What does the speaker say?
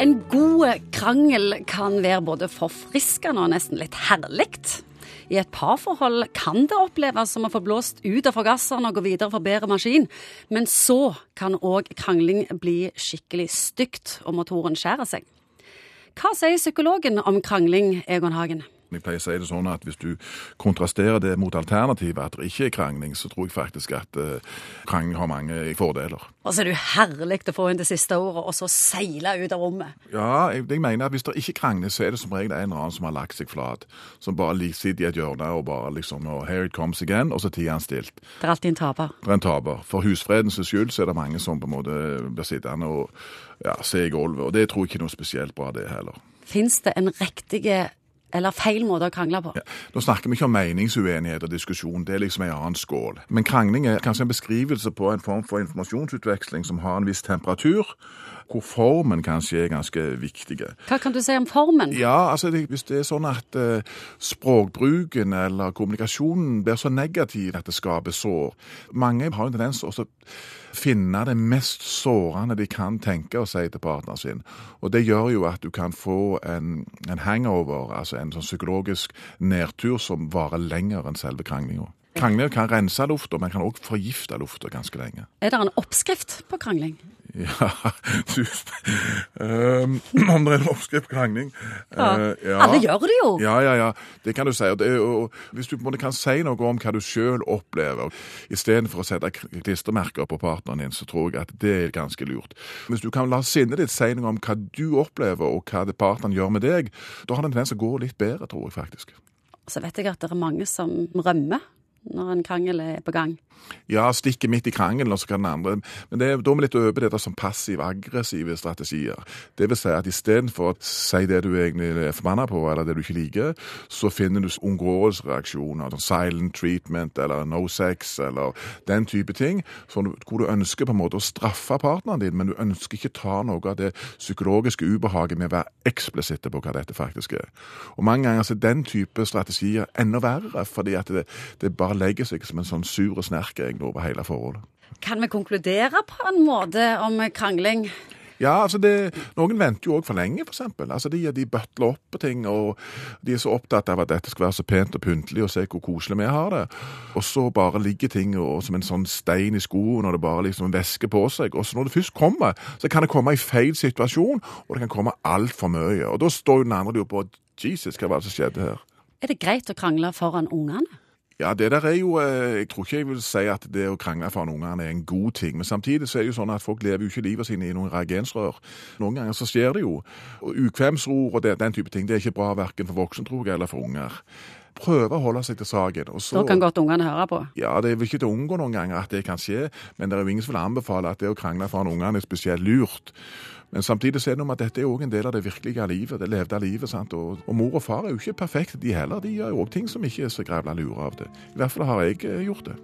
En god krangel kan være både forfriskende og nesten litt herlig. I et parforhold kan det oppleves som å få blåst ut av forgasseren og gå videre for bedre maskin, men så kan òg krangling bli skikkelig stygt, og motoren skjærer seg. Hva sier psykologen om krangling, Egon Hagen? Jeg pleier å si det sånn at Hvis du kontrasterer det mot alternativet, at det ikke er krangling, så tror jeg faktisk at uh, krangling har mange fordeler. Og så er det jo herlig å få inn det siste ordet, og så seile ut av rommet. Ja, jeg, jeg mener at hvis det ikke krangler, så er det som regel en eller annen som har lagt seg flat. Som bare sitter i et hjørne og bare liksom og Here it comes again, og så tier han stilt. Det er alltid en taper. Det er en taper. For husfredens skyld så er det mange som på en måte blir sittende og ja, se i gulvet. Og det tror jeg ikke er noe spesielt bra, det heller. Fins det en riktig eller feil måte å krangle på? Ja, nå snakker vi ikke om meningsuenighet og diskusjon, det er liksom en annen skål. Men krangling er kanskje en beskrivelse på en form for informasjonsutveksling som har en viss temperatur hvor formen kanskje er ganske viktig. Hva kan du si om formen? Ja, altså Hvis det er sånn at eh, språkbruken eller kommunikasjonen blir så negativ at det skaper sår Mange har en tendens til å finne det mest sårende de kan tenke å si til partneren sin. Og det gjør jo at du kan få en, en hangover, altså en sånn psykologisk nedtur som varer lenger enn selve kranglinga. Krangling kan rense lufta, men kan òg forgifte lufta ganske lenge. Er det en oppskrift på krangling? Ja, du um, Om det er en oppskrift krangling ja. Uh, ja. Alle gjør det jo. Ja, ja, ja. Det kan du si. Og, det, og hvis du på kan si noe om hva du sjøl opplever, istedenfor å sette klistremerker på partneren din, så tror jeg at det er ganske lurt. Hvis du kan la sinnet ditt si noe om hva du opplever, og hva partneren gjør med deg, da har det en tendens til å gå litt bedre, tror jeg faktisk. Så vet jeg at det er mange som rømmer når en krangel er på gang. Ja, stikke midt i krangelen, og så kan den andre Men det, da er vi litt over det som passiv-aggressive strategier. Det vil si at istedenfor å si det du egentlig er forbanna på, eller det du ikke liker, så finner du omgåelsesreaksjoner, sånn silent treatment eller no sex eller den type ting, sånn, hvor du ønsker på en måte å straffe partneren din, men du ønsker ikke ta noe av det psykologiske ubehaget med å være eksplisitte på hva dette faktisk er. Og Mange ganger er den type strategier enda verre, fordi at det, det bare legger seg som en sånn sur snerk egentlig over hele forholdet. Kan vi konkludere på en måte om krangling? Ja, altså det, Noen venter jo òg for lenge, f.eks. Altså de, de bøtler opp på ting, og de er så opptatt av at dette skal være så pent og pyntelig, og se hvor koselig vi har det. Og så bare ligger ting og, som en sånn stein i skoen, og det bare liksom væsker på seg. Og så når det først kommer, så kan det komme i feil situasjon, og det kan komme altfor mye. Og da står jo den andre og på Jesus, hva var det som skjedde her? Er det greit å krangle foran ungene? Ja, det der er jo eh, Jeg tror ikke jeg vil si at det å krangle foran ungene er en god ting. Men samtidig så er det jo sånn at folk lever jo ikke livet sine i noen reagensrør. Noen ganger så skjer det jo. Og Ukvemsord og den type ting det er ikke bra verken for voksne, eller for unger prøve å holde seg til saken. Så, da kan godt ungene høre på? Ja, det er ikke til å unngå noen ganger at det kan skje, men det er jo ingen som vil anbefale at det å krangle foran ungene er spesielt lurt. Men samtidig så er det noe med at dette er òg en del av det virkelige livet, det levde livet. sant? Og, og, mor og far er jo ikke perfekte, de heller. De gjør jo òg ting som ikke er så grævla lure av det. I hvert fall har jeg eh, gjort det.